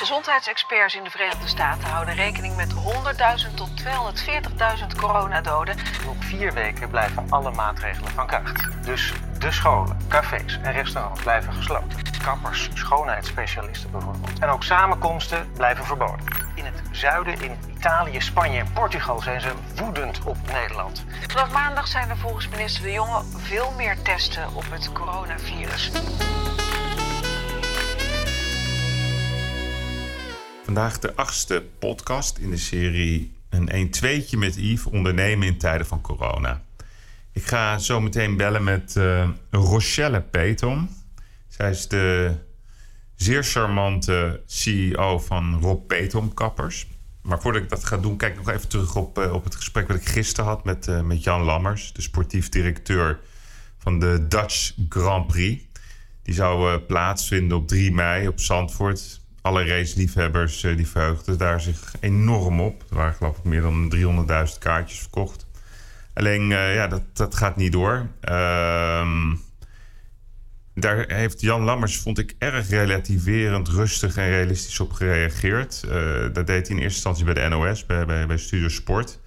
Gezondheidsexperts in de Verenigde Staten houden rekening met 100.000 tot 240.000 coronadoden. Nog vier weken blijven alle maatregelen van kracht. Dus de scholen, cafés en restaurants blijven gesloten. Kappers, schoonheidsspecialisten bijvoorbeeld. En ook samenkomsten blijven verboden. In het zuiden, in Italië, Spanje en Portugal zijn ze woedend op Nederland. Vanaf maandag zijn er volgens minister De Jonge veel meer testen op het coronavirus. Vandaag de achtste podcast in de serie Een 1-2'tje met Yves ondernemen in tijden van corona. Ik ga zo meteen bellen met uh, Rochelle Petom. Zij is de zeer charmante CEO van Rob Petom Kappers. Maar voordat ik dat ga doen, kijk ik nog even terug op, uh, op het gesprek wat ik gisteren had met, uh, met Jan Lammers, de sportief directeur van de Dutch Grand Prix. Die zou plaatsvinden op 3 mei op Zandvoort alle raceliefhebbers uh, die verheugden daar zich enorm op. Er waren geloof ik meer dan 300.000 kaartjes verkocht. Alleen, uh, ja, dat, dat gaat niet door. Ehm, daar heeft Jan Lammers, vond ik, erg relativerend, rustig en realistisch op gereageerd. Uh, dat deed hij in eerste instantie bij de NOS, bij, bij, bij Studio Sport.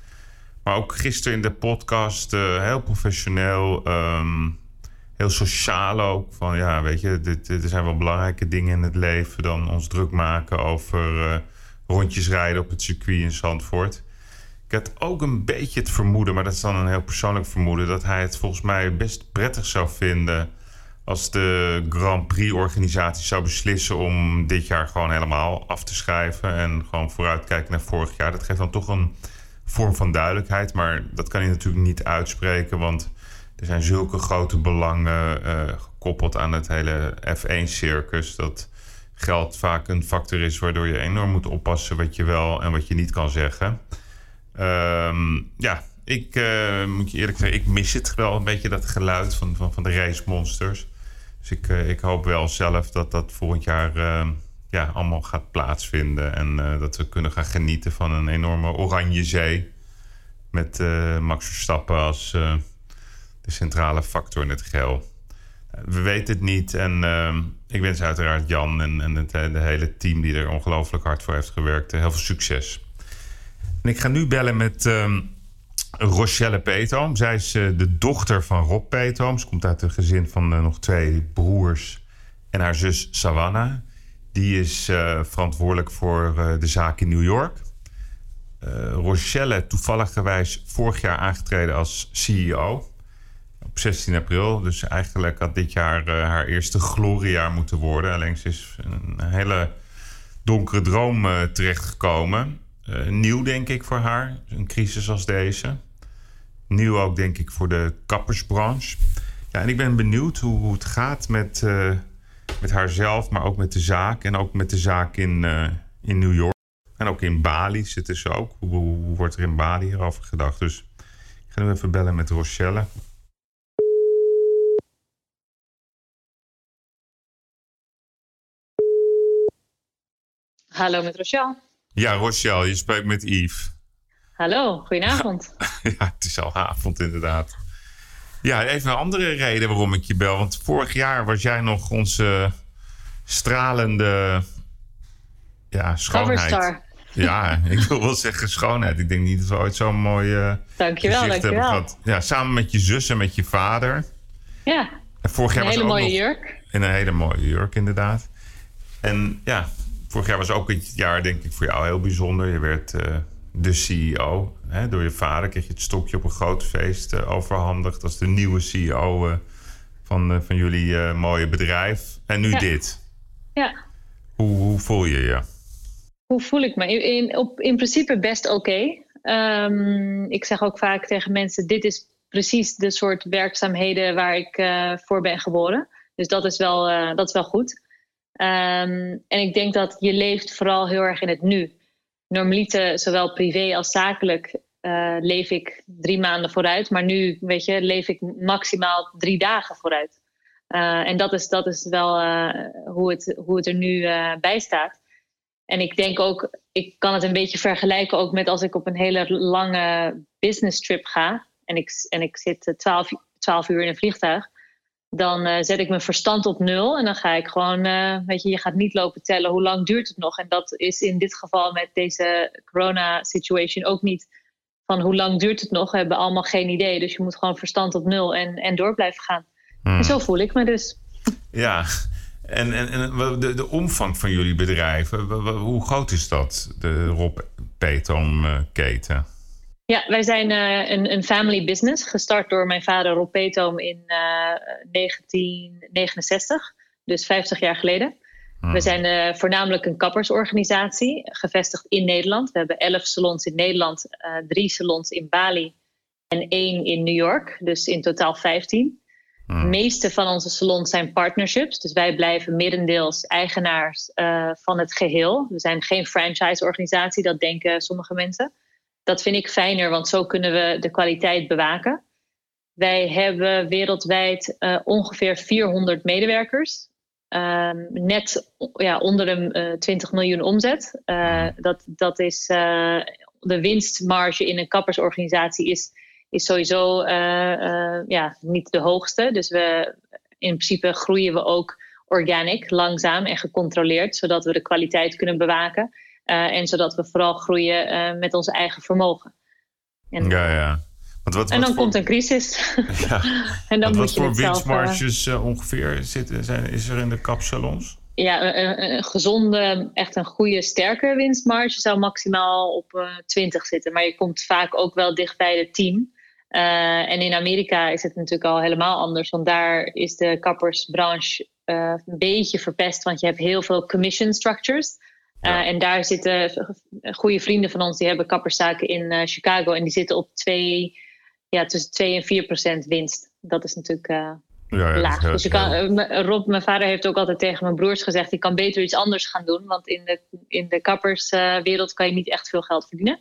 Maar ook gisteren in de podcast, heel professioneel. Um, heel sociaal ook. Van ja, weet je, dit, er zijn wel belangrijke dingen in het leven dan ons druk maken over uh, rondjes rijden op het circuit in Zandvoort. Ik had ook een beetje het vermoeden, maar dat is dan een heel persoonlijk vermoeden, dat hij het volgens mij best prettig zou vinden als de Grand Prix-organisatie zou beslissen om dit jaar gewoon helemaal af te schrijven en gewoon vooruitkijken naar vorig jaar. Dat geeft dan toch een vorm van duidelijkheid, maar dat kan hij natuurlijk niet uitspreken, want er zijn zulke grote belangen uh, gekoppeld aan het hele F1-circus. Dat geld vaak een factor is waardoor je enorm moet oppassen wat je wel en wat je niet kan zeggen. Um, ja, ik uh, moet je eerlijk zeggen, ik mis het wel een beetje dat geluid van, van, van de race monsters. Dus ik, uh, ik hoop wel zelf dat dat volgend jaar uh, ja, allemaal gaat plaatsvinden. En dat we kunnen gaan genieten van een enorme oranje zee. Met Max Verstappen als de centrale factor in het geheel. We weten het niet en uh, ik wens uiteraard Jan en, en het de hele team die er ongelooflijk hard voor heeft gewerkt heel veel succes. En ik ga nu bellen met uh, Rochelle Peetoom. Zij is uh, de dochter van Rob Peetoom. Ze komt uit een gezin van nog twee broers en haar zus Savannah. Die is verantwoordelijk voor de zaak in New York. Rochelle, toevalligerwijs vorig jaar aangetreden als CEO op 16 april. Dus eigenlijk had dit jaar uh, haar eerste gloriejaar moeten worden. Alleen is een hele donkere droom uh, terechtgekomen. Uh, nieuw, denk ik, voor haar. Een crisis als deze. Nieuw ook, denk ik, voor de kappersbranche. Ja, en ik ben benieuwd hoe, het gaat met, met haarzelf, maar ook met de zaak. En ook met de zaak in, in New York. En ook in Bali zitten ze ook. Hoe, hoe, hoe wordt er in Bali hierover gedacht? Dus ik ga nu even bellen met Rochelle. Hallo met Rochelle. Ja, Rochelle, je spreekt met Yves. Hallo, goedenavond. ja, het is al avond inderdaad. Ja, even een andere reden waarom ik je bel. Want vorig jaar was jij nog onze stralende ja, schoonheid. Coverstar. Ja, ik wil wel zeggen schoonheid. Ik denk niet dat we ooit zo'n mooi uh, dankjewel, gezicht dankjewel. hebben gehad. Ja, samen met je zus en met je vader. Ja, en vorig jaar een was hele ook mooie nog- jurk. In een hele mooie jurk, inderdaad. En ja, vorig jaar was ook het jaar, denk ik, voor jou heel bijzonder. Je werd eh, de CEO. Hè? Door je vader kreeg je het stokje op een groot feest eh, overhandigd. als de nieuwe CEO eh, van, van jullie mooie bedrijf. En nu Ja. dit. Ja, Hoe, hoe voel je je? hoe voel ik me? In, in, op, in principe best oké. Ehm, ik zeg ook vaak tegen mensen: dit is precies de soort werkzaamheden waar ik voor ben geboren. Dus dat is wel, dat is wel goed. Ehm, en ik denk dat je leeft vooral heel erg in het nu. Normaliter, zowel privé als zakelijk, eh, leef ik drie maanden vooruit. Maar nu, weet je, leef ik maximaal drie dagen vooruit. Eh, en dat is, dat is wel eh, hoe, het, hoe het er nu bij staat. En ik denk ook, ik kan het een beetje vergelijken ook met als ik op een hele lange business trip ga. En ik, en ik zit eh, 12 12 uur in een vliegtuig. Dan uh, zet ik mijn verstand op nul en dan ga ik gewoon, uh, weet je, je gaat niet lopen tellen hoe lang duurt het nog. En dat is in dit geval met deze corona-situation ook niet van hoe lang duurt het nog. We hebben allemaal geen idee. Dus je moet gewoon verstand op nul en, en door blijven gaan. Hmm. En zo voel ik me dus. Ja, en, en, en de, de omvang van jullie bedrijf, hoe groot is dat, de Rob Petom eh, keten? Ja, wij zijn uh, een, een, family business, gestart door mijn vader Rob Petom in uh, eh, 1969, dus 50 jaar geleden. We zijn voornamelijk een kappersorganisatie, gevestigd in Nederland. We hebben 11 salons in Nederland, drie salons in Bali en één in New York, dus in totaal 15. De hmm. meeste van onze salons zijn partnerships. Dus wij blijven merendeels eigenaars van het geheel. We zijn geen franchise-organisatie, dat denken sommige mensen. Dat vind ik fijner, want zo kunnen we de kwaliteit bewaken. Wij hebben wereldwijd uh, ongeveer 400 medewerkers. Uh, net ja, onder de uh, 20 miljoen omzet. Hmm. dat, dat is de winstmarge in een kappersorganisatie is is sowieso ja, niet de hoogste. Dus we, in principe groeien we ook organic, langzaam en gecontroleerd, zodat we de kwaliteit kunnen bewaken. Uh, en zodat we vooral groeien met ons eigen vermogen. En, ja, ja. Want wat, en dan komt een crisis. Ja. en dan wat voor winstmarges ongeveer zitten, zijn, is er in de kapsalons? ja, een, een, gezonde, echt een goede, sterke winstmarge zou maximaal op uh, 20 zitten. Maar je komt vaak ook wel dicht bij de 10. Uh, en in Amerika is het natuurlijk al helemaal anders, want daar is de kappersbranche uh, een beetje verpest, want je hebt heel veel commission structures. Uh, En daar zitten goede vrienden van ons, die hebben kapperszaken in Chicago en die zitten op twee, ja, tussen 2 en 4 procent winst. Dat is natuurlijk ja, ja, laag. dus je kan, Rob, mijn vader heeft ook altijd tegen mijn broers gezegd, je kan beter iets anders gaan doen, want in de, in de kapperswereld kan je niet echt veel geld verdienen.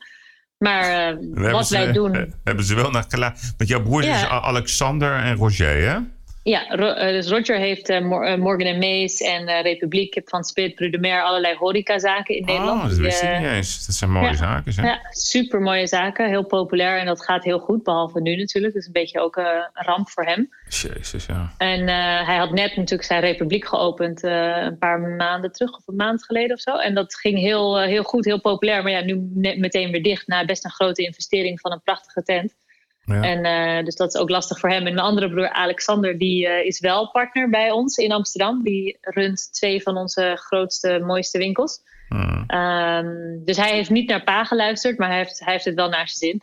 Maar uh, wat wij doen. Hebben ze wel naar geluisterd? Want jouw broers is Alexander en Roger, hè? Ja, eh, dus Roger heeft uh, Morgan Mees en uh, Republiek van Spit, Prudemer, allerlei horecazaken in Nederland. Oh, dat wist ik niet eens. Dat zijn mooie ja, zaken. Hè? Ja, super mooie zaken. Heel populair en dat gaat heel goed, behalve nu natuurlijk. Dat is een beetje ook een ramp voor hem. Jezus, ja. En hij had net natuurlijk zijn Republiek geopend een paar maanden terug, of een maand geleden of zo. En dat ging heel, heel goed, heel populair. Maar ja, nu meteen weer dicht na best een grote investering van een prachtige tent. Ja. En, uh, dus dat is ook lastig voor hem. En mijn andere broer Alexander, die uh, is wel partner bij ons in Amsterdam. Die runt twee van onze grootste, mooiste winkels. Hmm. Um, dus hij heeft niet naar pa geluisterd, maar hij heeft, hij heeft het wel naar zijn zin.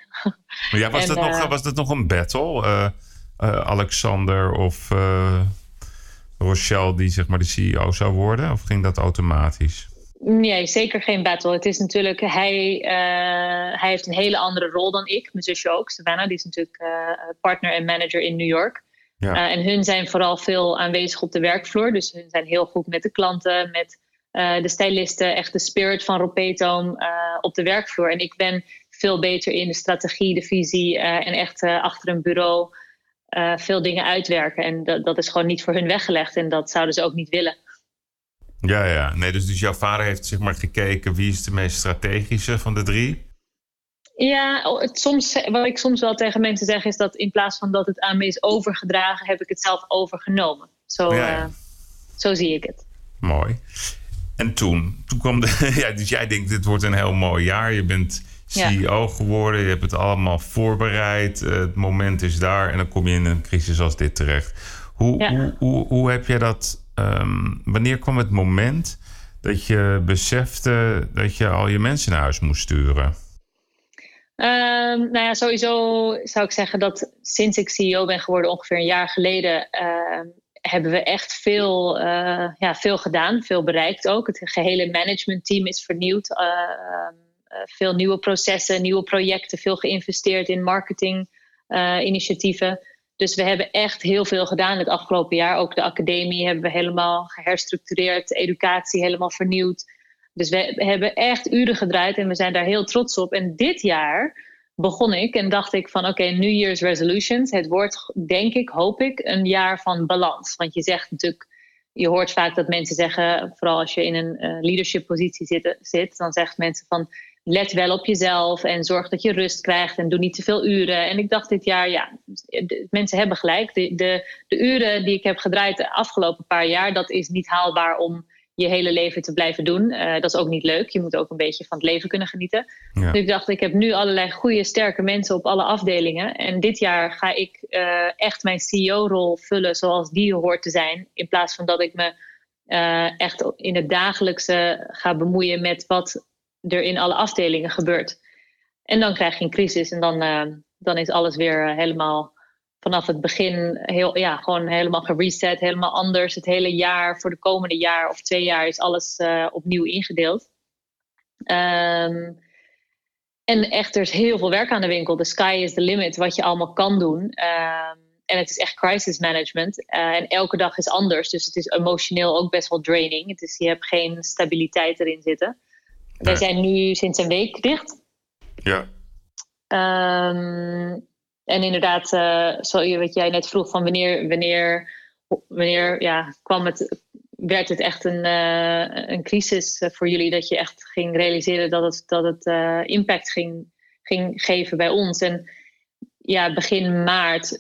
Maar ja, was, en, dat nog, was dat nog een battle? Alexander of Rochelle, die zeg maar de CEO zou worden? Of ging dat automatisch? Nee, zeker geen battle. Het is natuurlijk, hij, uh, hij heeft een hele andere rol dan ik. Mijn zusje ook, Savannah, die is natuurlijk uh, partner en manager in New York. Ja. Uh, en hun zijn vooral veel aanwezig op de werkvloer. Dus hun zijn heel goed met de klanten, met de stylisten, echt de spirit van Ropetom op de werkvloer. En ik ben veel beter in de strategie, de visie en echt achter een bureau veel dingen uitwerken. En dat, dat is gewoon niet voor hun weggelegd en dat zouden ze ook niet willen. Ja, ja. Nee, dus, dus jouw vader heeft zeg maar gekeken wie is de meest strategische van de drie? Ja, het, soms, wat ik soms wel tegen mensen zeg is dat in plaats van dat het aan me is overgedragen, heb ik het zelf overgenomen. Zo, ja, uh, zo zie ik het. Mooi. En toen, toen kwam de. Ja, dus jij denkt: dit wordt een heel mooi jaar. Je bent CEO geworden, je hebt het allemaal voorbereid. het moment is daar en dan kom je in een crisis als dit terecht. Hoe, hoe, hoe, hoe heb je dat Ehm, wanneer kwam het moment dat je besefte dat je al je mensen naar huis moest sturen? Um, nou ja, sowieso zou ik zeggen dat sinds ik CEO ben geworden, ongeveer een jaar geleden, uh, hebben we echt veel, uh, ja, veel gedaan, veel bereikt ook. Het gehele managementteam is vernieuwd. Uh, veel nieuwe processen, nieuwe projecten, veel geïnvesteerd in marketinginitiatieven. Dus we hebben echt heel veel gedaan het afgelopen jaar. Ook de academie hebben we helemaal geherstructureerd, educatie helemaal vernieuwd. Dus we hebben echt uren gedraaid en we zijn daar heel trots op. En dit jaar begon ik en dacht ik van oké, New Year's resolutions. Het wordt denk ik, hoop ik, een jaar van balans. Want je zegt natuurlijk, je hoort vaak dat mensen zeggen, vooral als je in een uh, leadership positie zit, zit, dan zegt mensen van let wel op jezelf en zorg dat je rust krijgt en doe niet te veel uren. En ik dacht dit jaar, ja, mensen hebben gelijk. De, de, de uren die ik heb gedraaid de afgelopen paar jaar, dat is niet haalbaar om je hele leven te blijven doen. Uh, dat is ook niet leuk. Je moet ook een beetje van het leven kunnen genieten. Dus ik dacht, ik heb nu allerlei goede, sterke mensen op alle afdelingen. En dit jaar ga ik uh, echt mijn CEO-rol vullen zoals die hoort te zijn. In plaats van dat ik me uh, echt in het dagelijkse ga bemoeien met wat er in alle afdelingen gebeurt. En dan krijg je een crisis en dan, dan is alles weer helemaal vanaf het begin heel, ja, gewoon helemaal gereset, helemaal anders. Het hele jaar, voor de komende jaar of twee jaar, is alles uh, opnieuw ingedeeld. Um, en echt, er is heel veel werk aan de winkel. The sky is the limit, wat je allemaal kan doen. Um, en het is echt crisis management. En elke dag is anders. Dus het is emotioneel ook best wel draining. Het is, je hebt geen stabiliteit erin zitten. Wij zijn nu sinds een week dicht. Ja. Um, en inderdaad, uh, zo, wat jij net vroeg, van wanneer, wanneer, wanneer ja, kwam het, werd het echt een, uh, een crisis voor jullie? Dat je echt ging realiseren dat het, dat het uh, impact ging, ging geven bij ons. En ja, begin maart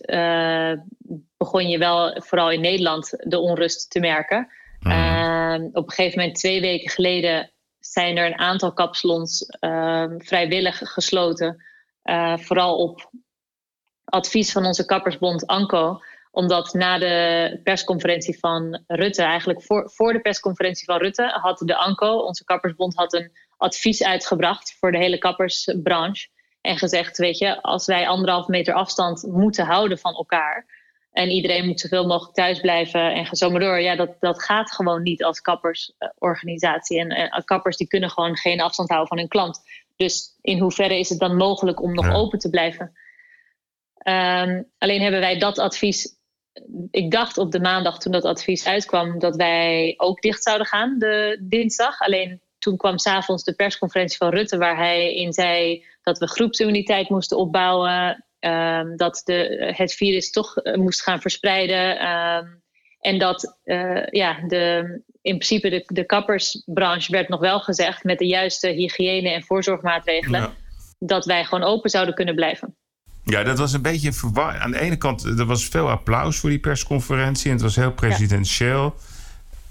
begon je wel, vooral in Nederland, de onrust te merken. Mm. op een gegeven moment, twee weken geleden, zijn er een aantal kapsalons vrijwillig gesloten. vooral op advies van onze kappersbond ANCO omdat na de persconferentie van Rutte, eigenlijk voor, voor de persconferentie van Rutte, had de ANCO, onze kappersbond, had een advies uitgebracht voor de hele kappersbranche. En gezegd, weet je, als wij anderhalf meter afstand moeten houden van elkaar. En iedereen moet zoveel mogelijk thuis blijven en ga zo maar door. Ja, dat, dat gaat gewoon niet als kappersorganisatie. En, en kappers die kunnen gewoon geen afstand houden van hun klant. Dus in hoeverre is het dan mogelijk om nog open te blijven? Um, alleen hebben wij dat advies. Ik dacht op de maandag toen dat advies uitkwam dat wij ook dicht zouden gaan de dinsdag. Alleen toen kwam s'avonds de persconferentie van Rutte waar hij in zei dat we groepsimmuniteit moesten opbouwen. Um, dat de, het virus toch uh, moest gaan verspreiden. Um, en dat uh, ja, de, in principe de, de kappersbranche werd nog wel gezegd met de juiste hygiëne en voorzorgmaatregelen. Ja. Dat wij gewoon open zouden kunnen blijven. Ja, dat was een beetje verwar. Aan de ene kant, er was veel applaus voor die persconferentie. En het was heel presidentieel. Ja.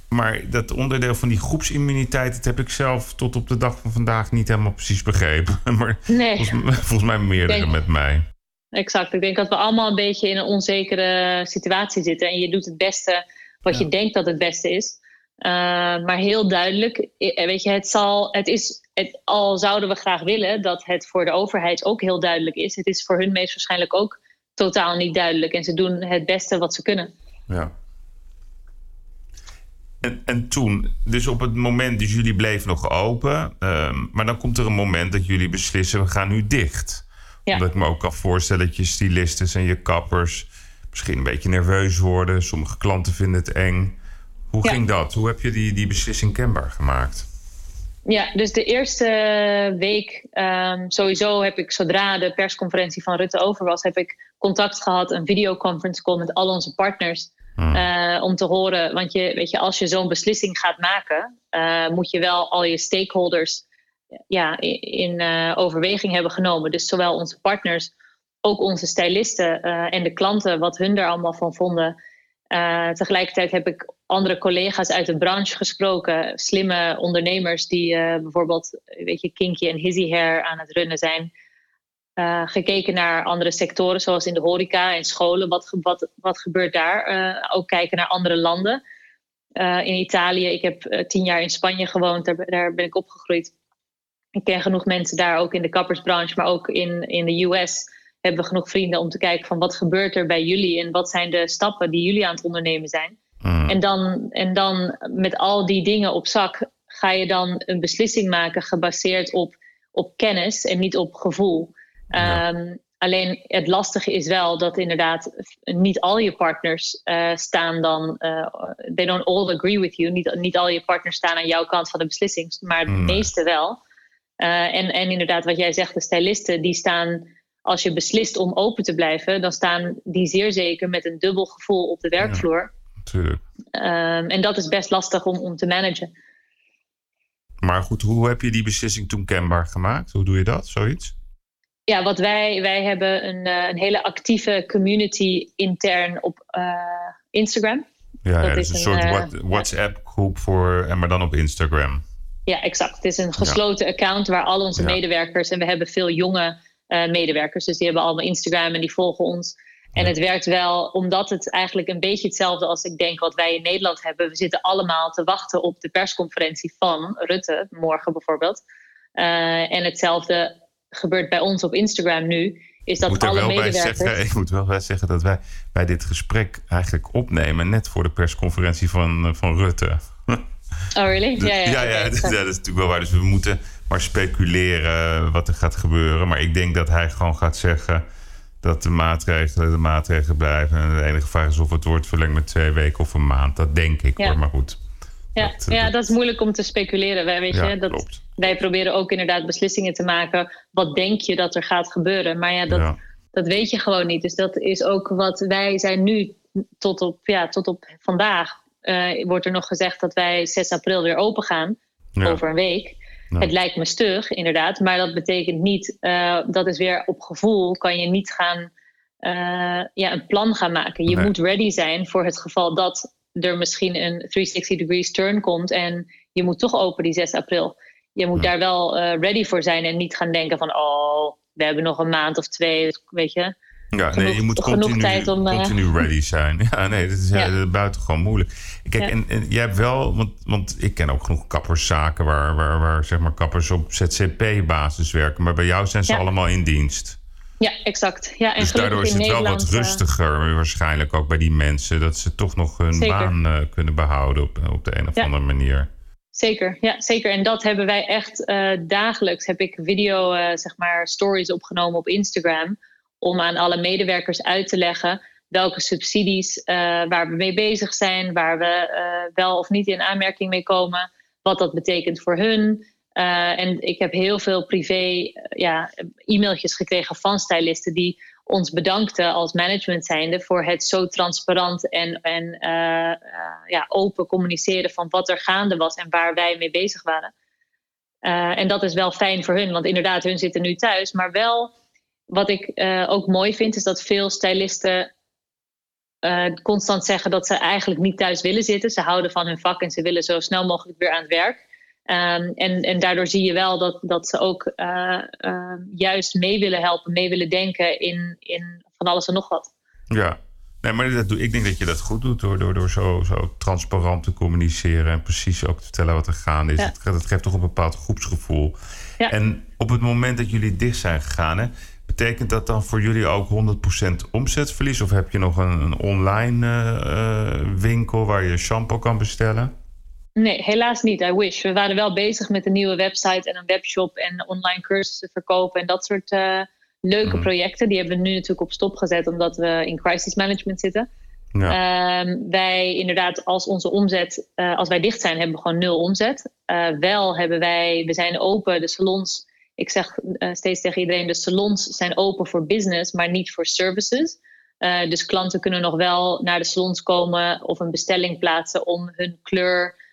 Maar dat onderdeel van die groepsimmuniteit, dat heb ik zelf tot op de dag van vandaag niet helemaal precies begrepen. Maar nee. volgens, volgens mij meerdere met mij. Exact. Ik denk dat we allemaal een beetje in een onzekere situatie zitten. En je doet het beste wat ja. je denkt dat het beste is. Uh, maar heel duidelijk, weet je, het, zal, het is het, al zouden we graag willen dat het voor de overheid ook heel duidelijk is, het is voor hun meest waarschijnlijk ook totaal niet duidelijk. En ze doen het beste wat ze kunnen. Ja. En, en toen, dus op het moment, dus jullie bleven nog open, um, maar dan komt er een moment dat jullie beslissen, we gaan nu dicht. Ja. Omdat ik me ook kan voorstellen dat je stylisten en je kappers misschien een beetje nerveus worden. Sommige klanten vinden het eng. Hoe ja. ging dat? Hoe heb je die, die beslissing kenbaar gemaakt? Ja, dus de eerste week um, sowieso heb ik zodra de persconferentie van Rutte over was, heb ik contact gehad, een videoconference call met al onze partners. Hmm. Uh, om te horen, want je, weet je, als je zo'n beslissing gaat maken, uh, moet je wel al je stakeholders ja, in uh, overweging hebben genomen. Dus zowel onze partners, ook onze stylisten en de klanten, wat hun er allemaal van vonden. Uh, tegelijkertijd heb ik andere collega's uit de branche gesproken. Slimme ondernemers die bijvoorbeeld, weet je, Kinky en Hizzy Hair aan het runnen zijn. Gekeken naar andere sectoren, zoals in de horeca en scholen. Wat, wat, wat gebeurt daar? ook kijken naar andere landen. in Italië, ik heb tien jaar in Spanje gewoond, daar, daar ben ik opgegroeid. Ik ken genoeg mensen daar, ook in de kappersbranche, maar ook in, in de US hebben we genoeg vrienden om te kijken van wat gebeurt er bij jullie en wat zijn de stappen die jullie aan het ondernemen zijn. Mm. En, dan, en dan met al die dingen op zak ga je dan een beslissing maken gebaseerd op, op kennis en niet op gevoel. Ja. Um, alleen het lastige is wel dat inderdaad niet al je partners uh, staan dan, uh, they don't all agree with you. Niet, niet al je partners staan aan jouw kant van de beslissing, maar de mm. meeste wel. Uh, en, en inderdaad, wat jij zegt, de stylisten die staan als je beslist om open te blijven, dan staan die zeer zeker met een dubbel gevoel op de werkvloer. Ja, natuurlijk. Um, en dat is best lastig om, om te managen. Maar goed, hoe heb je die beslissing toen kenbaar gemaakt? Hoe doe je dat, zoiets? Ja, wat wij, wij hebben een, uh, een hele actieve community intern op uh, Instagram. Ja, ja dus een, soort uh, WhatsApp-groep voor, maar dan op Instagram. Ja, exact. Het is een gesloten ja. account waar al onze ja. medewerkers, en we hebben veel jonge medewerkers, dus die hebben allemaal Instagram en die volgen ons. En het werkt wel omdat het eigenlijk een beetje hetzelfde als ik denk wat wij in Nederland hebben. We zitten allemaal te wachten op de persconferentie van Rutte, morgen bijvoorbeeld. Uh, en hetzelfde gebeurt bij ons op Instagram nu. Is dat moet alle wel medewerkers... Bij zeggen, ik moet wel bij zeggen dat wij, wij dit gesprek eigenlijk opnemen net voor de persconferentie van, van Rutte. Oh, really? Dus, ja, ja, ja, ja, dat, dat is natuurlijk wel waar. Dus we moeten maar speculeren wat er gaat gebeuren. Maar ik denk dat hij gewoon gaat zeggen dat de maatregelen de maatregelen blijven. En de enige vraag is of het wordt verlengd met twee weken of een maand. Dat denk ik hoor, maar goed. Ja, Dat, eh, ja, dat- dat is moeilijk om te speculeren. Wij, weet je, dat, klopt. wij proberen ook inderdaad beslissingen te maken. Wat denk je dat er gaat gebeuren? Maar ja, dat, dat weet je gewoon niet. Dus dat is ook wat wij zijn nu tot op, ja, tot op vandaag. Eh, wordt er nog gezegd dat wij 6 april weer open gaan. Ja. Over een week. Ja. Het lijkt me stug, inderdaad. Maar dat betekent niet, eh, dat is weer op gevoel, kan je niet gaan, eh, ja, een plan gaan maken. Je Nee. moet ready zijn voor het geval dat er misschien een 360 degrees turn komt en je moet toch open die 6 april. Je moet Ja. daar wel ready voor zijn en niet gaan denken van, oh, we hebben nog een maand of twee, weet je. Ja, genoeg- nee, je moet continu, tijd om, eh, continu ready zijn. Ja, nee, dat is Ja. ja. buitengewoon moeilijk. Kijk, Ja. en, en jij hebt wel, want, want ik ken ook genoeg kapperszaken waar, waar, waar zeg maar kappers op ZCP-basis werken. Maar bij jou zijn ze Ja. allemaal in dienst. Ja, exact. Ja, en Dus daardoor is het wel wat Nederland, eh, rustiger, waarschijnlijk ook bij die mensen. Dat ze toch nog hun Zeker. baan eh, kunnen behouden op, op de een of andere manier. Zeker, ja, zeker. En dat hebben wij echt eh, dagelijks. Heb ik video, eh, zeg maar, stories opgenomen op Instagram. Om aan alle medewerkers uit te leggen welke subsidies eh, waar we mee bezig zijn. Waar we eh, wel of niet in aanmerking mee komen. Wat dat betekent voor hun. Eh, en ik heb heel veel privé ja, e-mailtjes gekregen van stylisten die ons bedankten als management zijnde voor het zo transparant en, en ja, open communiceren van wat er gaande was en waar wij mee bezig waren. En dat is wel fijn voor hun, want inderdaad, hun zitten nu thuis. Maar wel, wat ik eh, ook mooi vind, is dat veel stylisten eh, constant zeggen dat ze eigenlijk niet thuis willen zitten. Ze houden van hun vak en ze willen zo snel mogelijk weer aan het werk. Ehm, en, en daardoor zie je wel dat, dat ze ook eh, eh, juist mee willen helpen, mee willen denken in, in van alles en nog wat. Ja, nee, maar dat doe, ik denk dat je dat goed doet door, door, door zo, zo transparant te communiceren en precies ook te vertellen wat er gaande is. Ja. Dat, dat geeft toch een bepaald groepsgevoel. Ja. En op het moment dat jullie dicht zijn gegaan, hè, betekent dat dan voor jullie ook 100% omzetverlies? Of heb je nog een, een online eh, eh, winkel waar je shampoo kan bestellen? Nee, helaas niet. I wish. We waren wel bezig met een nieuwe website en een webshop en online cursussen verkopen en dat soort eh, leuke Mhm. projecten. Die hebben we nu natuurlijk op stop gezet omdat we in crisis management zitten. Ja. Ehm, wij inderdaad, als onze omzet, als wij dicht zijn, hebben we gewoon nul omzet. Wel hebben wij, we zijn open, de salons. Ik zeg eh, steeds tegen iedereen, de salons zijn open voor business, maar niet voor services. Eh, dus klanten kunnen nog wel naar de salons komen of een bestelling plaatsen om hun kleur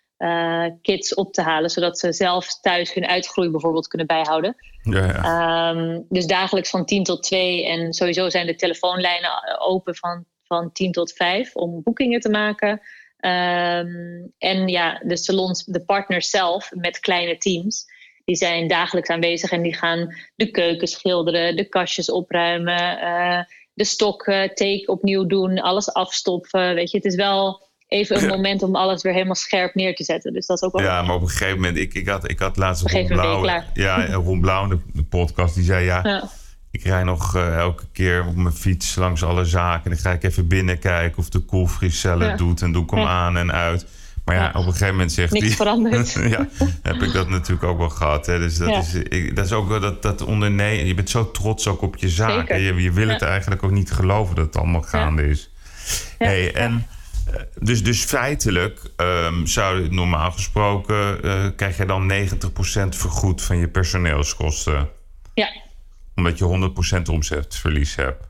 kits op te halen, zodat ze zelf thuis hun uitgroei bijvoorbeeld kunnen bijhouden. ja, ja. Ehm, dus dagelijks van 10 tot 2. En sowieso zijn de telefoonlijnen open van, van 10 tot 5 om boekingen te maken. Ehm, en ja, de salons, de partners zelf met kleine teams, die zijn dagelijks aanwezig en die gaan de keuken schilderen, de kastjes opruimen, eh, de stokken take opnieuw doen, alles afstoppen. Weet je, het is wel even een moment om alles weer helemaal scherp neer te zetten. Dus dat is ook wel Ja, maar op een gegeven moment, ik, ik, had, ik had laatst een Ron gegeven moment Blauw. ben je Ja, Ron Blauw, de, de podcast, die zei ja. Ja. Ik rij nog eh, elke keer op mijn fiets langs alle zaken. En dan ga ik even binnen kijken of de koelvriescellen Ja. doet. En doe ik hem Ja. aan en uit. Maar ja, op een gegeven moment zegt Niks veranderd. ja, heb ik dat natuurlijk ook wel gehad. Hè. Dus dat, Ja. is, ik, dat is ook wel dat, dat ondernemen. Je bent zo trots ook op je zaak. Je, je wil het eigenlijk ook niet geloven dat het allemaal gaande is. Ja. Hey, en, eh, dus, dus feitelijk ehm, zou normaal gesproken... eh, krijg je dan 90% vergoed van je personeelskosten ja, omdat je 100% omzetverlies hebt.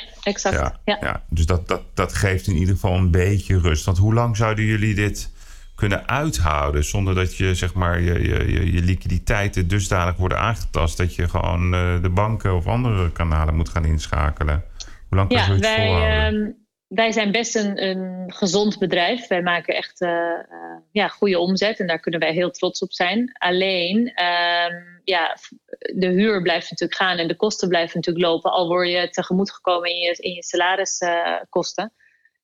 Ja, exact. Ja, ja. ja. Dus dat, dat, dat geeft in ieder geval een beetje rust. Want hoe lang zouden jullie dit kunnen uithouden. Zonder dat je, zeg maar, je, je, je liquiditeiten dusdanig worden aangetast. dat je gewoon uh, de banken of andere kanalen moet gaan inschakelen. Hoe lang je ja, het wij, volhouden? ehm, wij zijn best een, een gezond bedrijf. Wij maken echt eh, eh, ja, goede omzet en daar kunnen wij heel trots op zijn. Alleen, ehm, ja, de huur blijft natuurlijk gaan en de kosten blijven natuurlijk lopen. Al word je tegemoet gekomen in je, in je salariskosten.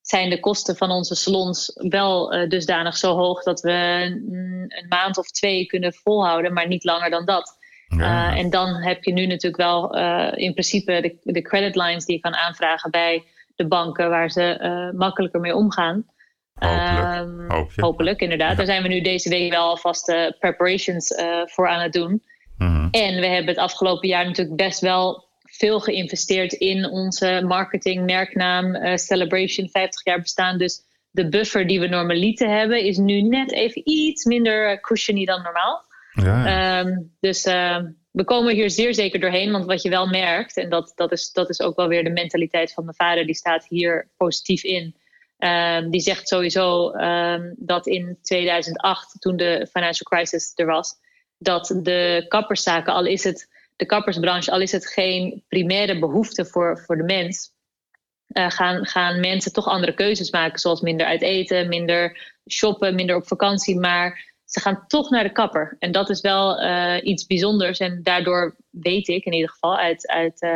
zijn de kosten van onze salons wel eh, dusdanig zo hoog dat we mm, een maand of twee kunnen volhouden, maar niet langer dan dat. Ja. En dan heb je nu natuurlijk wel in principe de, de credit lines die je kan aanvragen bij de banken waar ze uh, makkelijker mee omgaan. Hopelijk. Um, je. hopelijk, inderdaad. Ja. Daar zijn we nu deze week wel alvast uh, preparations uh, voor aan het doen. Mhm. En we hebben het afgelopen jaar natuurlijk best wel veel geïnvesteerd in onze marketing, merknaam, Celebration 50 jaar bestaan. Dus de buffer die we normaliter hebben is nu net even iets minder cushiony dan normaal. Ja. Um, dus uh, we komen hier zeer zeker doorheen. Want wat je wel merkt, en dat, dat, is, dat is ook wel weer de mentaliteit van mijn vader, die staat hier positief in. Um, die zegt sowieso dat in 2008, toen de financial crisis er was, dat de kapperszaken, al is het de kappersbranche, al is het geen primaire behoefte voor, voor de mens, uh, gaan, gaan mensen toch andere keuzes maken, zoals minder uit eten, minder shoppen, minder op vakantie. Maar ze gaan toch naar de kapper. En dat is wel uh, iets bijzonders. En daardoor weet ik in ieder geval uit, uit, uh,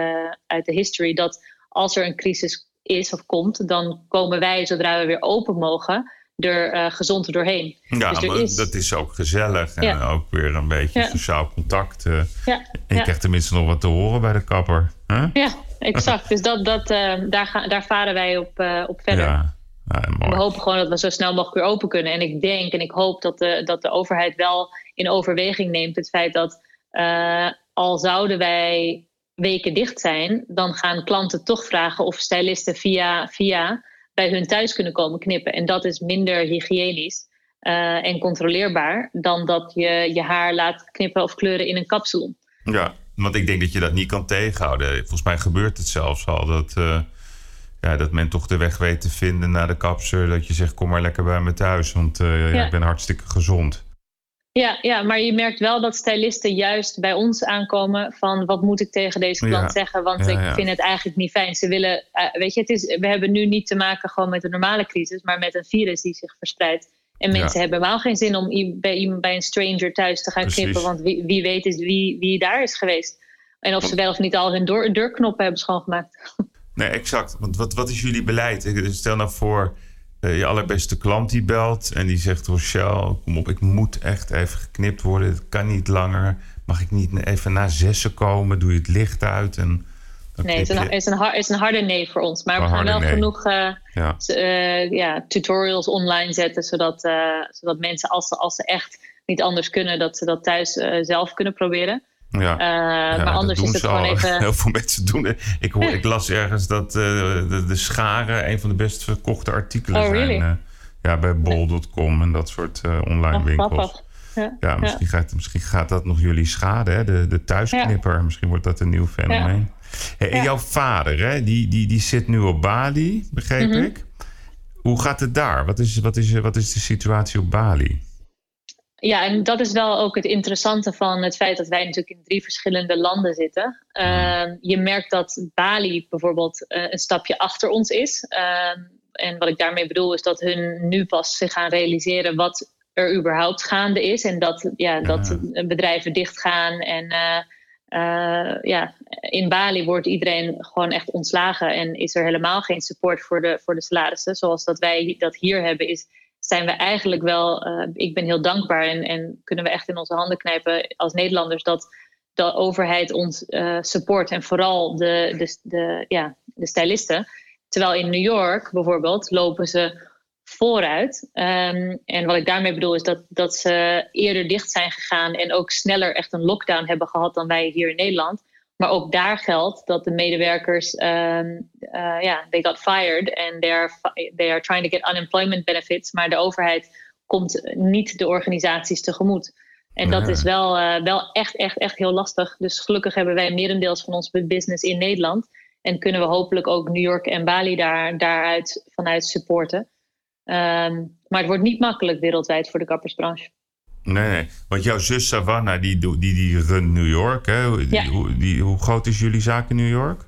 uit de history dat als er een crisis is of komt, dan komen wij, zodra we weer open mogen, er uh, gezond doorheen. Ja, dus maar is... dat is ook gezellig en Ja. ook weer een beetje Ja. sociaal contact. Ja, En je krijgt tenminste nog wat te horen bij de kapper. ja, exact. Dus dat, dat, daar, gaan, daar varen wij op, op verder. Ja. We hopen gewoon dat we zo snel mogelijk weer open kunnen. En ik denk en ik hoop dat de, dat de overheid wel in overweging neemt het feit dat uh, al zouden wij weken dicht zijn, dan gaan klanten toch vragen of stylisten via, via bij hun thuis kunnen komen knippen. En dat is minder hygiënisch uh, en controleerbaar dan dat je je haar laat knippen of kleuren in een kapsalon. Ja, want ik denk dat je dat niet kan tegenhouden. Volgens mij gebeurt het zelfs al dat, uh, ja, dat men toch de weg weet te vinden naar de kapser. Dat je zegt, kom maar lekker bij me thuis, want uh, ja. ik ben hartstikke gezond. Ja, ja, maar je merkt wel dat stylisten juist bij ons aankomen van wat moet ik tegen deze klant Ja. zeggen, want Ja, ik vind het eigenlijk niet fijn. Ze willen, uh, weet je, het is, we hebben nu niet te maken gewoon met een normale crisis, maar met een virus die zich verspreidt. En mensen hebben helemaal geen zin om bij, iemand- bij een stranger thuis te gaan Precies. knippen, want wie, wie weet is wie, wie daar is geweest. En of ze wel of niet al hun deurknoppen hebben schoongemaakt. Nee, exact. Want wat, wat is jullie beleid? Ik- Stel nou voor, eh, je allerbeste klant die belt en die zegt... Rochelle, kom op, ik moet echt even geknipt worden. Het kan niet langer. Mag ik niet even na zessen komen? Doe je het licht uit en... dan Nee, het is een, is, een, har- is een harde nee voor ons. Maar we gaan wel nee. genoeg eh, Ja. eh, ja, tutorials online zetten, zodat, zodat mensen, als ze, als ze echt niet anders kunnen, dat ze dat thuis zelf kunnen proberen. Ja. Eh, Ja, maar anders is het gewoon al. even. Heel veel mensen doen het. Ik, hoor, ik las ergens dat eh, de, de scharen een van de best verkochte artikelen Oh, really? zijn. eh, ja, bij bol.com en dat soort online Oh, winkels. Ja, Ja, misschien, Gaat, misschien gaat dat nog jullie schaden, hè? De, de thuisknipper. Misschien wordt dat een nieuw fenomeen. Hey, en jouw vader, hè? Die, die, die zit nu op Bali, begreep Mhm. ik. Hoe gaat het daar? Wat is, wat, is, wat is de situatie op Bali? Ja, en dat is wel ook het interessante van het feit dat wij natuurlijk in drie verschillende landen zitten. Ehm, je merkt dat Bali bijvoorbeeld eh, een stapje achter ons is. Ehm, en wat ik daarmee bedoel is dat hun nu pas zich gaan realiseren wat er überhaupt gaande is. En dat, ja, dat bedrijven dichtgaan. En eh, eh, ja, in Bali wordt iedereen gewoon echt ontslagen. En is er helemaal geen support voor de, voor de salarissen. Zoals dat wij dat hier hebben, is zijn we eigenlijk wel, eh, ik ben heel dankbaar en, en kunnen we echt in onze handen knijpen als Nederlanders dat de overheid ons eh, support en vooral de, de, de, ja, de stylisten. Terwijl in New York bijvoorbeeld lopen ze vooruit. Ehm, en wat ik daarmee bedoel is dat, dat ze eerder dicht zijn gegaan en ook sneller echt een lockdown hebben gehad dan wij hier in Nederland. Maar ook daar geldt dat de medewerkers, um, uh, yeah, they got fired and they are, they are trying to get unemployment benefits. Maar de overheid komt niet de organisaties tegemoet. En dat Ja. is wel, uh, wel echt, echt, echt heel lastig. Dus gelukkig hebben wij merendeels van ons business in Nederland. En kunnen we hopelijk ook New York en Bali daar, daaruit vanuit supporten. Ehm, maar het wordt niet makkelijk wereldwijd voor de kappersbranche. Nee, nee. Want jouw zus Savannah, die, die, die runt New York. Hè? Die, Ja. hoe, die, hoe groot is jullie zaak in New York?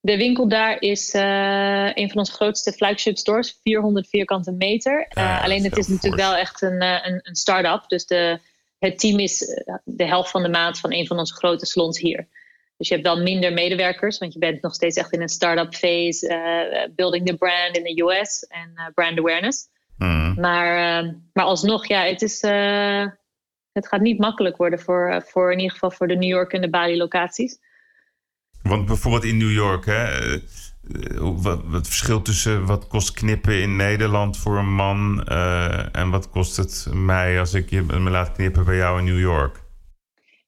De winkel daar is eh, een van onze grootste flagship stores, 400 vierkante meter. Eh, Ja, dat alleen het is natuurlijk wel echt een, eh, een, een start-up. Dus de, het team is de helft van de maand van een van onze grote salons hier. Dus je hebt wel minder medewerkers, want je bent nog steeds echt in een start-up phase, building the brand in de US en brand awareness. Hmm. Maar, eh, maar alsnog, ja, het, is, eh, het gaat niet makkelijk worden voor, eh, voor in ieder geval voor de New York en de Bali locaties. Want bijvoorbeeld in New York, hè, eh, wat, wat verschil tussen wat kost knippen in Nederland voor een man en wat kost het mij als ik je me laat knippen bij jou in New York?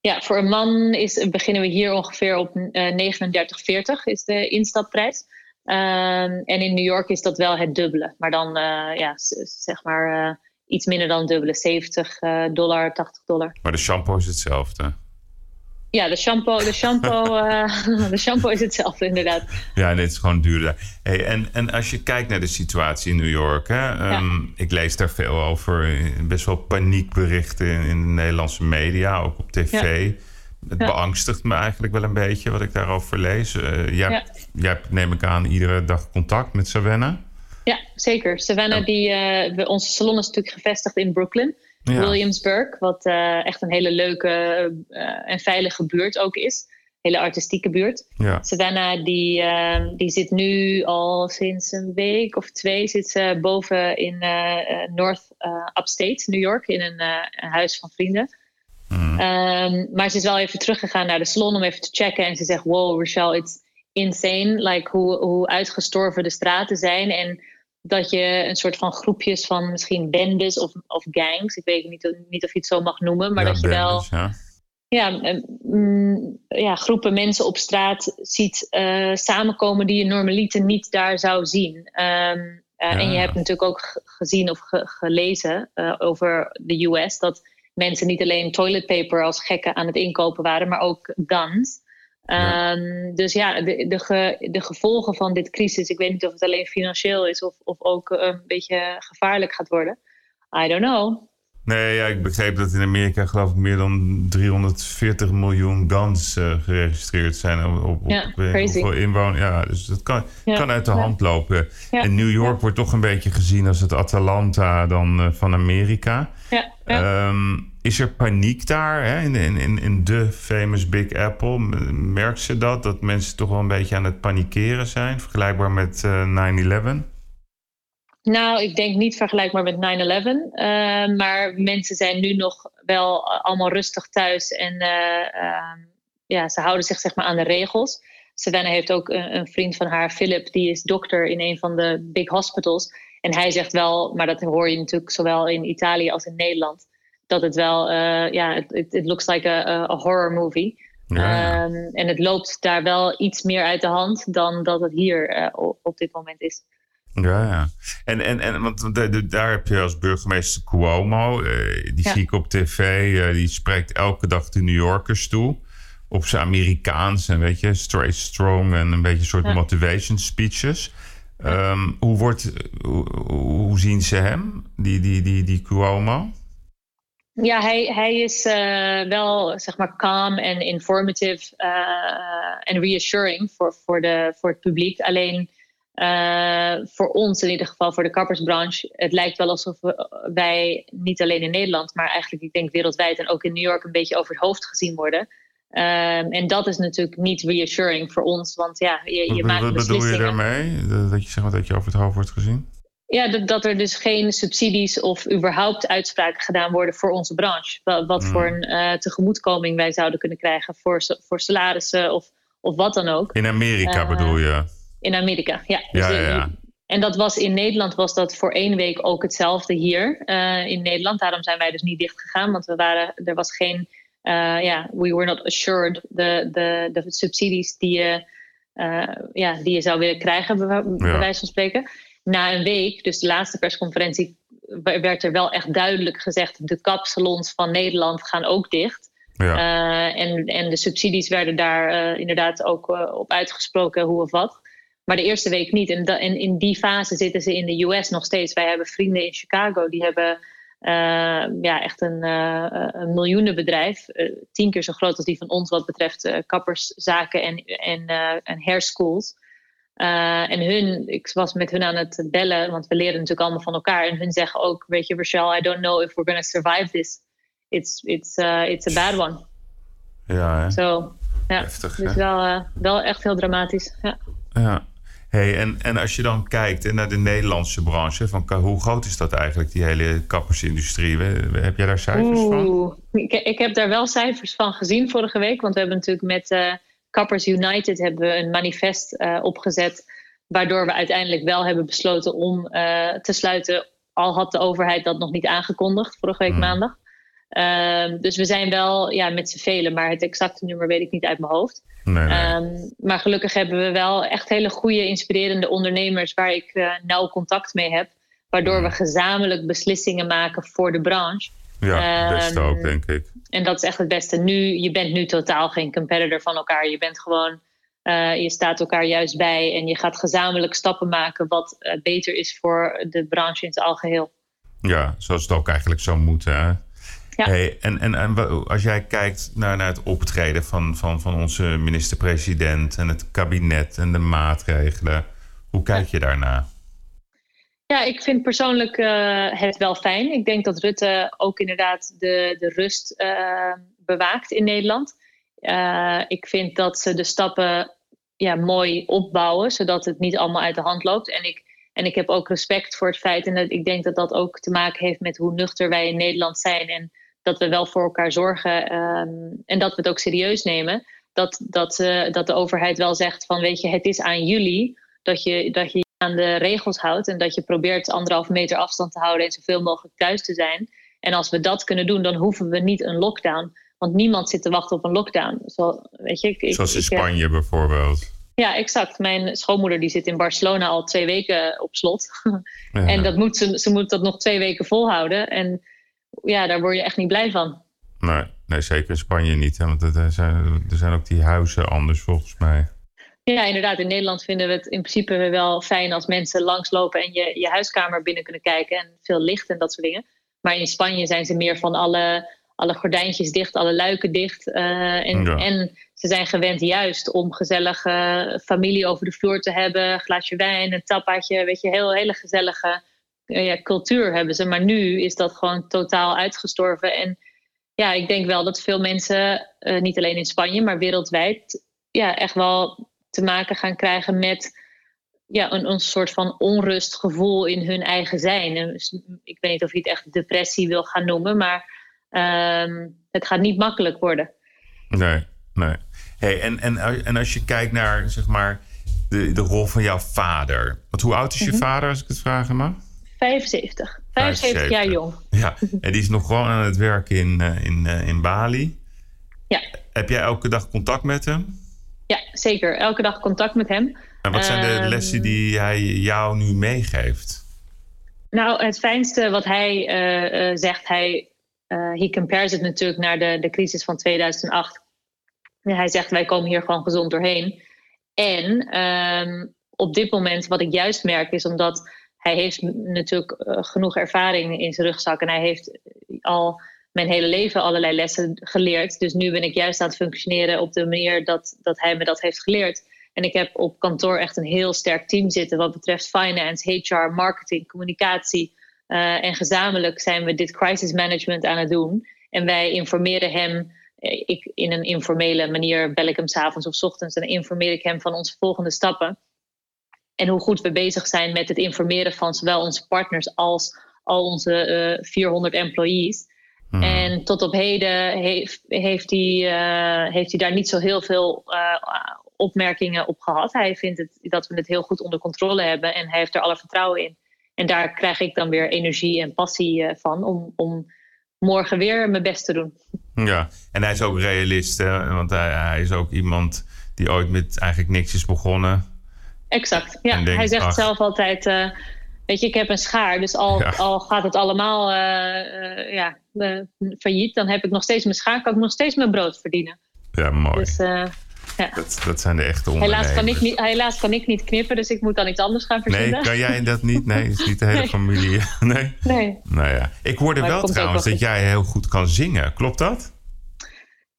Ja, voor een man is, beginnen we hier ongeveer op eh 39,40 is de instapprijs. Ehm, en in New York is dat wel het dubbele. Maar dan eh, ja, zeg maar eh, iets minder dan dubbele. 70 eh, dollar, 80 dollar. Maar de shampoo is hetzelfde. Ja, de shampoo, de shampoo, de shampoo is hetzelfde inderdaad. Ja, het is gewoon duurder. Hey, en, en als je kijkt naar de situatie in New York, hè, ehm, ik lees daar veel over, best wel paniekberichten in, in de Nederlandse media, ook op tv. Het Ja. beangstigt me eigenlijk wel een beetje wat ik daarover lees. Eh, jij, Ja. jij hebt, neem ik aan, iedere dag contact met Savannah. Ja, zeker. Savannah, Ja. die, eh, we- onze salon is natuurlijk gevestigd in Brooklyn. Williamsburg, wat eh, echt een hele leuke en veilige buurt ook is. Hele artistieke buurt. Ja. Savannah, die, eh, die zit nu al sinds een week of twee zit ze boven in North Upstate, New York, in een, een huis van vrienden. Mhm. Ehm, maar ze is wel even teruggegaan naar de salon om even te checken. En ze zegt: Wow, Rochelle, it's insane. Like hoe, hoe uitgestorven de straten zijn. En dat je een soort van groepjes van misschien bendes of, of gangs. Ik weet niet, niet of je het zo mag noemen. Maar Ja, dat je wel ja. ja, eh, mm, ja, groepen mensen op straat ziet eh, samenkomen die je normaliter niet daar zou zien. Ehm, eh, Ja. En je hebt natuurlijk ook ge- gezien of ge- gelezen eh, over de US dat mensen niet alleen toilet paper als gekken aan het inkopen waren, maar ook guns. Ja. Ehm, dus ja, de, de, ge- de gevolgen van dit crisis, ik weet niet of het alleen financieel is of, of ook eh, een beetje gevaarlijk gaat worden. I don't know. Nee, ja, ik begreep dat in Amerika geloof ik meer dan 340 miljoen guns eh, geregistreerd zijn op, op, Ja, hoeveel inwoners. Ja, dus dat kan, Ja, kan uit de ja. hand lopen. En New York wordt toch een beetje gezien als het Atalanta dan eh, van Amerika. Ehm, is er paniek daar hè? In, in, in, de famous Big Apple? M- Merkt ze dat? Dat mensen toch wel een beetje aan het panikeren zijn? Vergelijkbaar met eh 9-11? Nou, ik denk niet vergelijkbaar met 9-11. eh, maar mensen zijn nu nog wel allemaal rustig thuis. En eh, ehm, ja, ze houden zich zeg maar aan de regels. Savannah heeft ook een, een vriend van haar, Philip, die is dokter in een van de big hospitals. En hij zegt wel, maar dat hoor je natuurlijk zowel in Italië als in Nederland, dat het wel, eh, ja, it, looks like a, a- horror movie. Ja. Ehm, en het loopt daar wel iets meer uit de hand dan dat het hier eh, op dit moment is. Ja, ja. En, en, en want de- de- daar heb je als burgemeester Cuomo, eh, die Ja. zie ik op tv, eh, die spreekt elke dag de New Yorkers toe. Op zijn Amerikaans en weet je, straight strong en een beetje een soort Ja. motivation speeches. Ehm, hoe, wordt, hoe, hoe zien ze hem, die, die, die, die Cuomo? Ja, hij, hij is eh, wel zeg maar calm en informative en reassuring voor, voor, de, voor het publiek. Alleen eh, voor ons, in ieder geval voor de kappersbranche, het lijkt wel alsof we- wij niet alleen in Nederland, maar eigenlijk ik denk wereldwijd en ook in New York een beetje over het hoofd gezien worden. Ehm, en dat is natuurlijk niet reassuring voor ons, want ja, je, je Wat, maakt wat bedoel je beslissingen. daarmee? Dat je, zeg maar, dat je over het hoofd wordt gezien? Ja, dat, dat er dus geen subsidies of überhaupt uitspraken gedaan worden voor onze branche. Wat, wat Hmm. voor een eh, tegemoetkoming wij zouden kunnen krijgen voor, voor salarissen of, of wat dan ook. In Amerika Eh, bedoel je? In Amerika, ja. Ja, Dus, ja, ja. En dat was in Nederland was dat voor één week ook hetzelfde hier eh, in Nederland. Daarom zijn wij dus niet dicht gegaan, want we waren, er was geen, eh, ja, we were not assured de, de, de subsidies die je, eh, ja, die je zou willen krijgen, bij, wijze van spreken. Na een week, dus de laatste persconferentie, werd er wel echt duidelijk gezegd: de kapsalons van Nederland gaan ook dicht. Ja. En, en de subsidies werden daar inderdaad ook op uitgesproken, hoe of wat. Maar de eerste week niet. En, en in die fase zitten ze in de US nog steeds. Wij hebben vrienden in Chicago die hebben ja, echt een, een miljoenenbedrijf. tien keer zo groot als die van ons wat betreft kapperszaken en, en, en hair schools. Uh, en hun, ik was met hun aan het bellen, want we leren natuurlijk allemaal van elkaar. En hun zeggen ook, weet je, Rochelle, I don't know if we're going to survive this. It's, it's, uh, it's a bad one. Ja, hè? So, ja. Heftig, dus wel, uh, wel echt heel dramatisch. Ja. ja. Hey, en, en als je dan kijkt naar de Nederlandse branche, van hoe groot is dat eigenlijk, die hele kappersindustrie? Heb jij daar cijfers Oeh, van? Ik, ik heb daar wel cijfers van gezien vorige week, want we hebben natuurlijk met Kappers United hebben we een manifest uh, opgezet. Waardoor we uiteindelijk wel hebben besloten om uh, te sluiten. Al had de overheid dat nog niet aangekondigd vorige week hmm. maandag. Uh, dus we zijn wel ja, met z'n velen, maar het exacte nummer weet ik niet uit mijn hoofd. Nee, nee. Um, maar gelukkig hebben we wel echt hele goede, inspirerende ondernemers waar ik uh, nauw contact mee heb. Waardoor we gezamenlijk beslissingen maken voor de branche. Ja, het beste ook, ehm, denk ik. En dat is echt het beste. Nu, je bent nu totaal geen competitor van elkaar. Je bent gewoon, uh, je staat elkaar juist bij en je gaat gezamenlijk stappen maken wat uh, beter is voor de branche in het algeheel. Ja, zoals het ook eigenlijk zou moeten. Hè? Ja. Hey, en, en, en als jij kijkt naar, naar het optreden van, van, van onze minister-president en het kabinet en de maatregelen, hoe kijk je daarna? Ja, ik vind persoonlijk uh, het wel fijn. Ik denk dat Rutte ook inderdaad de, de rust uh, bewaakt in Nederland. Uh, ik vind dat ze de stappen ja, mooi opbouwen, zodat het niet allemaal uit de hand loopt. En ik, en ik heb ook respect voor het feit, en dat, ik denk dat dat ook te maken heeft met hoe nuchter wij in Nederland zijn. En dat we wel voor elkaar zorgen um, en dat we het ook serieus nemen. Dat, dat, dat de overheid wel zegt van, weet je, het is aan jullie dat je, dat je aan de regels houdt en dat je probeert anderhalf meter afstand te houden en zoveel mogelijk thuis te zijn. En als we dat kunnen doen, dan hoeven we niet een lockdown. Want niemand zit te wachten op een lockdown. Zo, weet je, ik, Zoals in Spanje bijvoorbeeld. Ja, exact. Mijn schoonmoeder die zit in Barcelona al twee weken op slot. En dat moet ze, ze moet dat nog twee weken volhouden. En ja, daar word je echt niet blij van. Nee, nee zeker in Spanje niet. Hè? Want er zijn, er zijn ook die huizen anders volgens mij. Ja, inderdaad. In Nederland vinden we het in principe wel fijn als mensen langslopen en je, je huiskamer binnen kunnen kijken en veel licht en dat soort dingen. Maar in Spanje zijn ze meer van alle, alle gordijntjes dicht, alle luiken dicht. Uh, en, en ze zijn gewend juist om gezellige familie over de vloer te hebben, een glaasje wijn, een tapaatje, weet je, heel hele gezellige ja, cultuur hebben ze. Maar nu is dat gewoon totaal uitgestorven. En ja, ik denk wel dat veel mensen, uh, niet alleen in Spanje, maar wereldwijd, ja, echt wel te maken gaan krijgen met ja, een, een soort van onrustgevoel in hun eigen zijn. En dus, ik weet niet of je het echt depressie wil gaan noemen, maar ehm, het gaat niet makkelijk worden. Nee, nee. Hey, en, en, en als je kijkt naar zeg maar, de, de rol van jouw vader. Want hoe oud is je mhm. vader, als ik het vragen mag? 75. 75, jaar jong. Ja, en die is nog gewoon aan het werken in, eh, in, eh, in Bali. Ja. Heb jij elke dag contact met hem? Ja, zeker. Elke dag contact met hem. En wat zijn de ehm, lessen die hij jou nu meegeeft? Nou, het fijnste wat hij uh, zegt, hij uh, compares het natuurlijk naar de, de crisis van 2008. En hij zegt, wij komen hier gewoon gezond doorheen. En um, op dit moment, wat ik juist merk, is omdat hij heeft natuurlijk genoeg ervaring in zijn rugzak. En hij heeft al mijn hele leven allerlei lessen geleerd. Dus nu ben ik juist aan het functioneren op de manier dat, dat hij me dat heeft geleerd. En ik heb op kantoor echt een heel sterk team zitten wat betreft finance, HR, marketing, communicatie. Uh, en gezamenlijk zijn we dit crisis management aan het doen. En wij informeren hem. Eh, ik, in een informele manier bel ik hem s'avonds of s ochtends en informeer ik hem van onze volgende stappen. En hoe goed we bezig zijn met het informeren van zowel onze partners als al onze uh, 400 employees. Hmm. En tot op heden heeft, heeft, hij, uh, heeft hij daar niet zo heel veel uh, opmerkingen op gehad. Hij vindt het, dat we het heel goed onder controle hebben en hij heeft er alle vertrouwen in. En daar krijg ik dan weer energie en passie van om, om morgen weer mijn best te doen. Ja, en hij is ook realist, hè? want hij, hij is ook iemand die ooit met eigenlijk niks is begonnen. Exact, ja. hij zegt zelf altijd Weet je, ik heb een schaar, dus al, al gaat het allemaal uh, uh, ja, failliet, dan heb ik nog steeds mijn schaar, kan ik nog steeds mijn brood verdienen. Ja, mooi. Dus, Ja. Dat, dat zijn de echte ondernemers. Helaas kan, ik niet, helaas kan ik niet knippen, dus ik moet dan iets anders gaan verzinnen. Nee, kan jij dat niet? Nee, is niet de hele Nee. familie. Nee. Nee. Nou ja, ik hoorde Maar wel trouwens dat jij heel goed kan zingen. Klopt dat?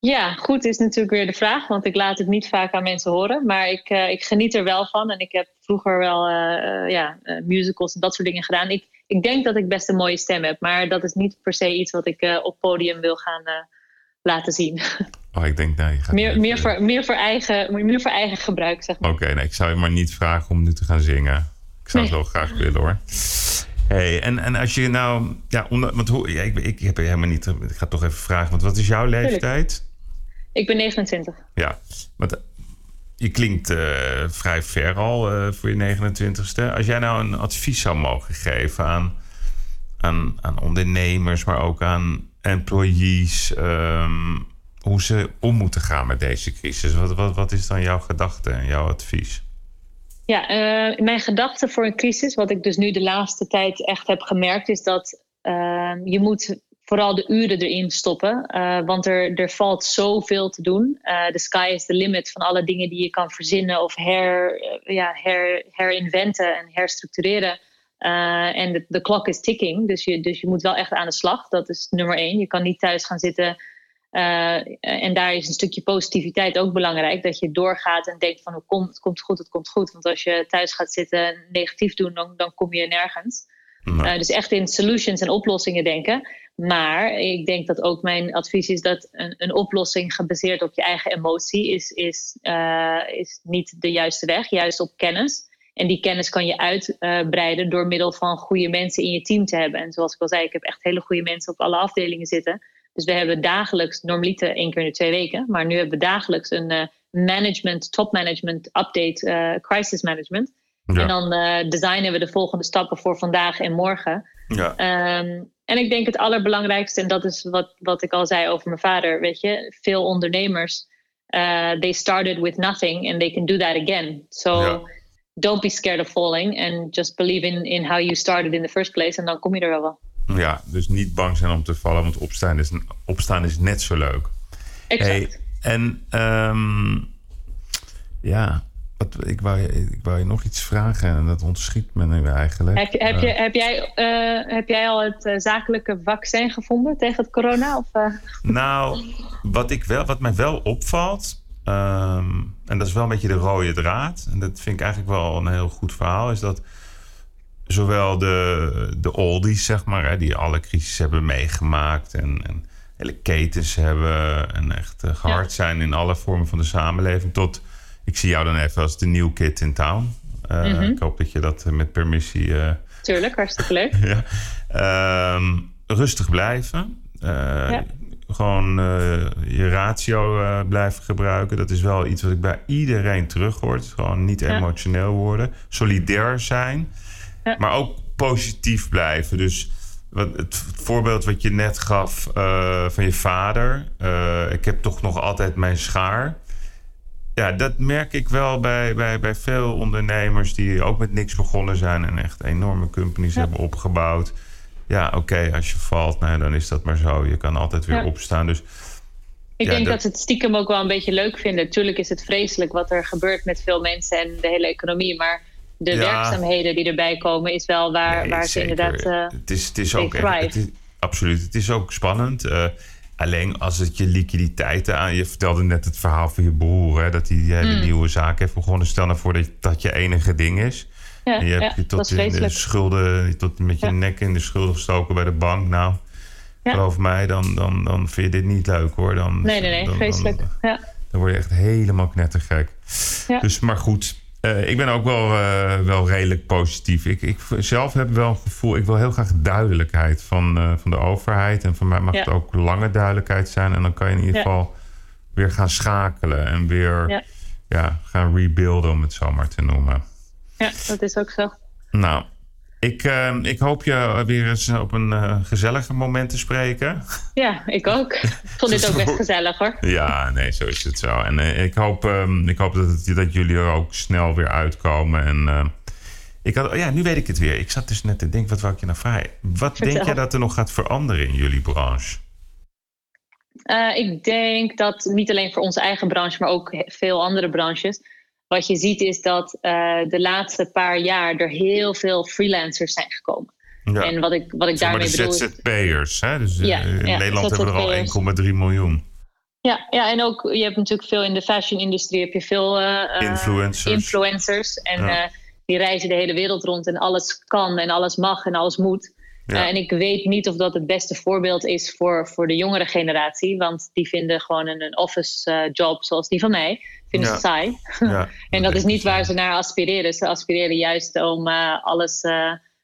Ja, goed is natuurlijk weer de vraag, want ik laat het niet vaak aan mensen horen. Maar ik, eh, ik geniet er wel van en ik heb vroeger wel eh, eh, ja, musicals en dat soort dingen gedaan. Ik, ik denk dat ik best een mooie stem heb, maar dat is niet per se iets wat ik op podium wil gaan laten zien. Oh, ik denk, nou, je gaat meer, meer, voor, meer, voor eigen, meer voor eigen gebruik, zeg maar. Oké, nee, ik zou je maar niet vragen om nu te gaan zingen. Ik zou het Nee. wel graag willen hoor. Hey, en, en als je nou, ja, want hoe, ja, ik, ik heb helemaal niet, ik ga toch even vragen, want wat is jouw leeftijd? Ik ben 29. Ja, want je klinkt eh, vrij ver al eh, voor je 29ste. Als jij nou een advies zou mogen geven aan, aan, aan ondernemers, maar ook aan employees, ehm, hoe ze om moeten gaan met deze crisis. Wat, wat, wat is dan jouw gedachte en jouw advies? Ja, eh, mijn gedachte voor een crisis, wat ik dus nu de laatste tijd echt heb gemerkt, is dat eh, je moet vooral de uren erin stoppen. eh, want er, er valt zoveel te doen. De sky is the limit van alle dingen die je kan verzinnen of her, eh, ja, her, herinventen en herstructureren. Eh, en de, clock is ticking, dus je, dus je moet wel echt aan de slag. Dat is nummer één. Je kan niet thuis gaan zitten eh, en daar is een stukje positiviteit ook belangrijk. Dat je doorgaat en denkt van het komt, het komt goed, het komt goed. Want als je thuis gaat zitten en negatief doen, dan, dan kom je nergens. Eh, dus echt in solutions en oplossingen denken. Maar ik denk dat ook mijn advies is dat een, een oplossing gebaseerd op je eigen emotie is, is, eh, is niet de juiste weg. Juist op kennis. En die kennis kan je uitbreiden door middel van goede mensen in je team te hebben. En zoals ik al zei, ik heb echt hele goede mensen op alle afdelingen zitten. Dus we hebben dagelijks, normaliter één keer in de twee weken, maar nu hebben we dagelijks een eh, management, top management update, eh, crisis management. ja. En dan designen we de volgende stappen voor vandaag en morgen. Ja. Ehm, en ik denk het allerbelangrijkste, en dat is wat, wat ik al zei over mijn vader, weet je, veel ondernemers, eh, they started with nothing and they can do that again. So Ja. don't be scared of falling and just believe in, in how you started in the first place en dan kom je er wel wel. ja, dus niet bang zijn om te vallen, want opstaan is, opstaan is net zo leuk. Exact. Hey, en ehm, ja, wat, ik, wou, je- ik wou je nog iets vragen en dat ontschiet me nu eigenlijk. Heb, heb, Eh, je, heb, jij, eh, heb jij al het eh, zakelijke vaccin gevonden tegen het corona? Of, eh? Nou, wat, ik wel, wat mij wel opvalt, ehm, en dat is wel een beetje de rode draad, en dat vind ik eigenlijk wel een heel goed verhaal, is dat zowel de, de oldies, zeg maar, hè, die alle crisis hebben meegemaakt en, en hele ketens hebben en echt eh, gehard zijn in alle vormen van de samenleving, tot ik zie jou dan even als de new kid in town. Eh, Mhm. Ik hoop dat je dat eh, met permissie eh, Tuurlijk, hartstikke leuk. ja. Ehm, rustig blijven. Ja. Gewoon je ratio blijven gebruiken. Dat is wel iets wat ik bij iedereen terughoor. Gewoon niet Ja. emotioneel worden. Solidair zijn. Maar ook positief blijven. Dus wat, het voorbeeld wat je net gaf van je vader. ik heb toch nog altijd mijn schaar. Ja, dat merk ik wel bij, bij, bij veel ondernemers die ook met niks begonnen zijn en echt enorme companies Ja. hebben opgebouwd. Ja, oké, als je valt, nou, dan is dat maar zo. Je kan altijd weer Ja. opstaan. Dus Ik Ja, denk dat- ze het stiekem ook wel een beetje leuk vinden. Tuurlijk is het vreselijk wat er gebeurt met veel mensen en de hele economie. Maar de werkzaamheden die erbij komen, is wel waar, nee, waar ze inderdaad. eh, het is, het is ook echt, het is, absoluut. Het is ook spannend. Eh, alleen als het je liquiditeiten aan. Je vertelde net het verhaal van je broer, hè, dat hij die hele Mm. nieuwe zaak heeft begonnen. Stel nou voor dat dat je enige ding is. ja, En je hebt je tot in de schulden, tot met je nek in de schulden gestoken bij de bank. Nou, geloof mij, dan, dan, dan vind je dit niet leuk hoor. Dan, Nee, nee, nee, dan, vreselijk. Dan, dan word je echt helemaal knettergek. Dus, maar goed, eh, ik ben ook wel, eh, wel redelijk positief. Ik, ik zelf heb wel een gevoel, ik wil heel graag duidelijkheid van, eh, van de overheid. En voor mij mag Ja. het ook lange duidelijkheid zijn. En dan kan je in ieder Ja. geval weer gaan schakelen en weer Ja. Ja, gaan rebuilden, om het zo maar te noemen. ja, dat is ook zo. Nou, ik, eh, ik hoop je weer eens op een eh, gezelliger moment te spreken. Ja, ik ook. Ik vond dit ook best gezellig hoor. Ja, nee, zo is het zo. En eh, ik hoop, ehm, ik hoop dat, het- dat jullie er ook snel weer uitkomen. En ik had, oh ja, nu weet ik het weer. Ik zat dus net te denken, wat wou ik je nou vragen? Wat Vertel. denk jij dat er nog gaat veranderen in jullie branche? Ik denk dat niet alleen voor onze eigen branche, maar ook veel andere branches. Wat je ziet is dat uh, de laatste paar jaar er heel veel freelancers zijn gekomen. Ja. En wat ik, wat ik daarmee de bedoel. ZZP'ers, hè? Dus ja, in ja, Nederland hebben we er al 1,3 miljoen. Ja, ja, en ook je hebt natuurlijk veel in de fashion-industrie heb je veel uh, influencers. influencers. En uh, die reizen de hele wereld rond en alles kan en alles mag en alles moet. Ja. en ik weet niet of dat het beste voorbeeld is voor, voor de jongere generatie. Want die vinden gewoon een, een office job zoals die van mij. Vinden ze saai. en dat is niet waar ze naar aspireren. Ze aspireren juist om alles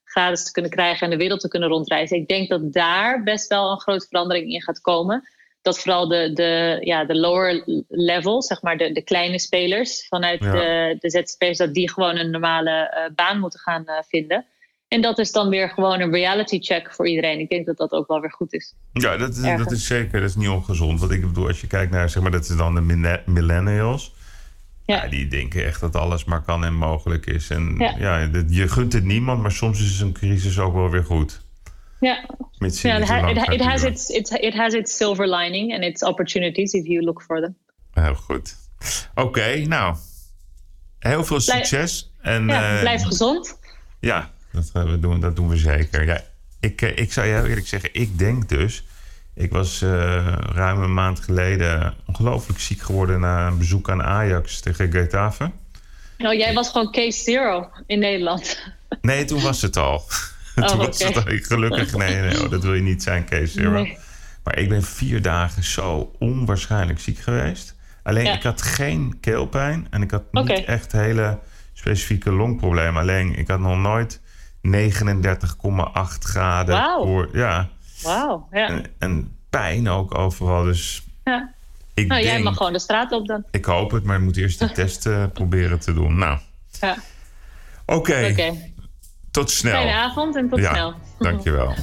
gratis te kunnen krijgen en de wereld te kunnen rondreizen. Ik denk dat daar best wel een grote verandering in gaat komen. Dat vooral de, de, ja, de lower level, zeg maar de, de kleine spelers vanuit de, de ZZP'ers, dat die gewoon een normale baan moeten gaan vinden. En dat is dan weer gewoon een reality check voor iedereen. Ik denk dat dat ook wel weer goed is. Ja, dat, dat is zeker. Dat is niet ongezond. Want ik bedoel, als je kijkt naar, zeg maar, dat is dan de millennials. Ja. die denken echt dat alles maar kan en mogelijk is. En ja, je gunt het niemand, maar soms is een crisis ook wel weer goed. Ja, ja it, it, has its, it, it has its silver lining and its opportunities if you look for them. Heel goed. Oké, nou, heel veel succes. en, ja, blijf gezond. Ja, dat, gaan we doen, dat doen we zeker. Ja, ik, eh, ik zou jou eerlijk zeggen, ik denk dus ik was uh, ruim een maand geleden ongelooflijk ziek geworden na een bezoek aan Ajax tegen Getafe. Oh, jij was gewoon case zero in Nederland. Nee, toen was het al. Oh, toen was het al. Gelukkig, nee, nee oh, dat wil je niet zijn, case zero. Nee. Maar ik ben vier dagen zo onwaarschijnlijk ziek geweest. Alleen ik had geen keelpijn en ik had niet echt hele specifieke longproblemen. Alleen ik had nog nooit 39,8 graden. Wow. ja, Wauw, ja. En, en, pijn ook overal. Dus ja. Ik nou, denk, jij mag gewoon de straat op dan. Ik hoop het, maar ik moet eerst de test uh, proberen te doen. Nou. Ja. Oké. Okay. Okay. Tot snel. Fijne avond en tot ja, snel. Dankjewel.